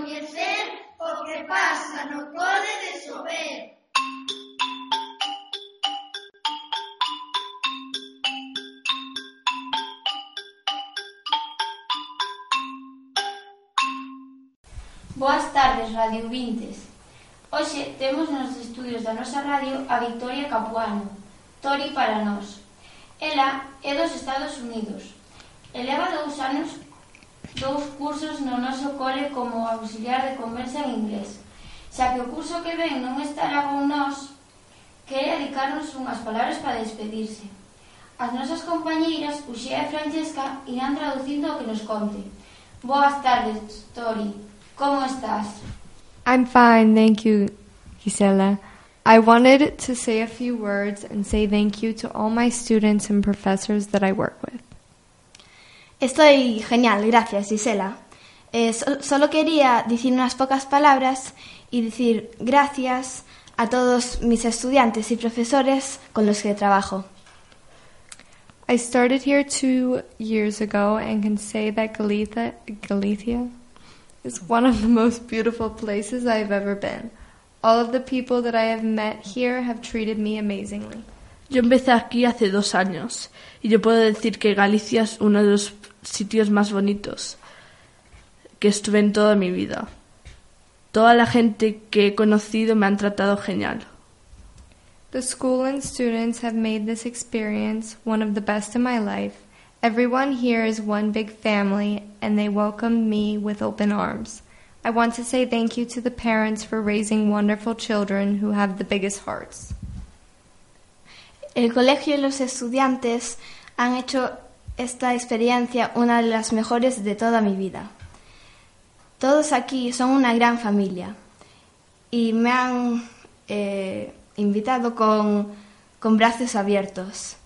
coñecer o que pasa no Code de Sober. Boas tardes, Radio Vintes. Hoxe temos nos estudios da nosa radio a Victoria Capuano, Tori para nós. Ela é dos Estados Unidos. Eleva dous anos dous cursos no noso cole como auxiliar de conversa en inglés. Xa que o curso que ven non estará con nós, quere dedicarnos unhas palabras para despedirse. As nosas compañeiras, Uxea e Francesca, irán traducindo o que nos conte. Boas tardes, Tori. Como estás? I'm fine, thank you, Gisela. I wanted to say a few words and say thank you to all my students and professors that I work with. Estoy genial, gracias, Gisela. Eh, so- solo quería decir unas pocas palabras y decir gracias a todos mis estudiantes y profesores con los que trabajo. I started here two years ago and can say that Galicia, Galicia is one of the most beautiful places I've ever been. All of the people that I have met here have treated me amazingly. Yo empecé aquí hace dos años y yo puedo decir que Galicia es uno de los sitios más bonitos que estuve en toda mi vida. Toda la gente que he conocido me han tratado genial. The school and students have made this experience one of the best in my life. Everyone here is one big family and they welcomed me with open arms. I want to say thank you to the parents for raising wonderful children who have the biggest hearts. El colegio y los estudiantes han hecho esta experiencia una de las mejores de toda mi vida. Todos aquí son una gran familia y me han eh, invitado con, con brazos abiertos.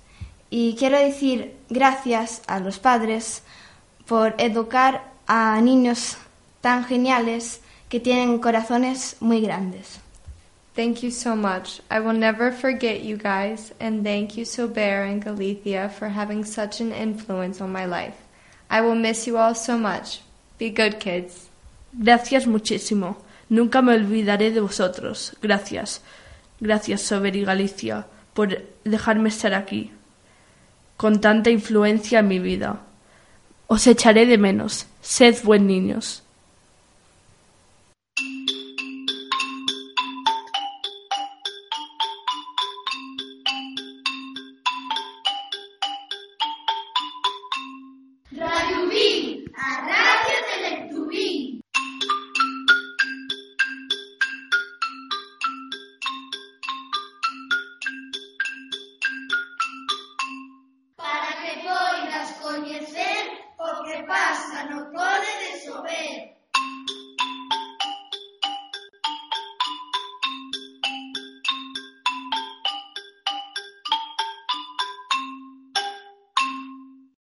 Y quiero decir gracias a los padres por educar a niños tan geniales que tienen corazones muy grandes. Thank you so much. I will never forget you guys, and thank you Sober and Galicia for having such an influence on my life. I will miss you all so much. Be good, kids. Gracias muchísimo. Nunca me olvidaré de vosotros. Gracias. Gracias, Sober y Galicia, por dejarme estar aquí, con tanta influencia en mi vida. Os echaré de menos. Sed buen niños. Arranca.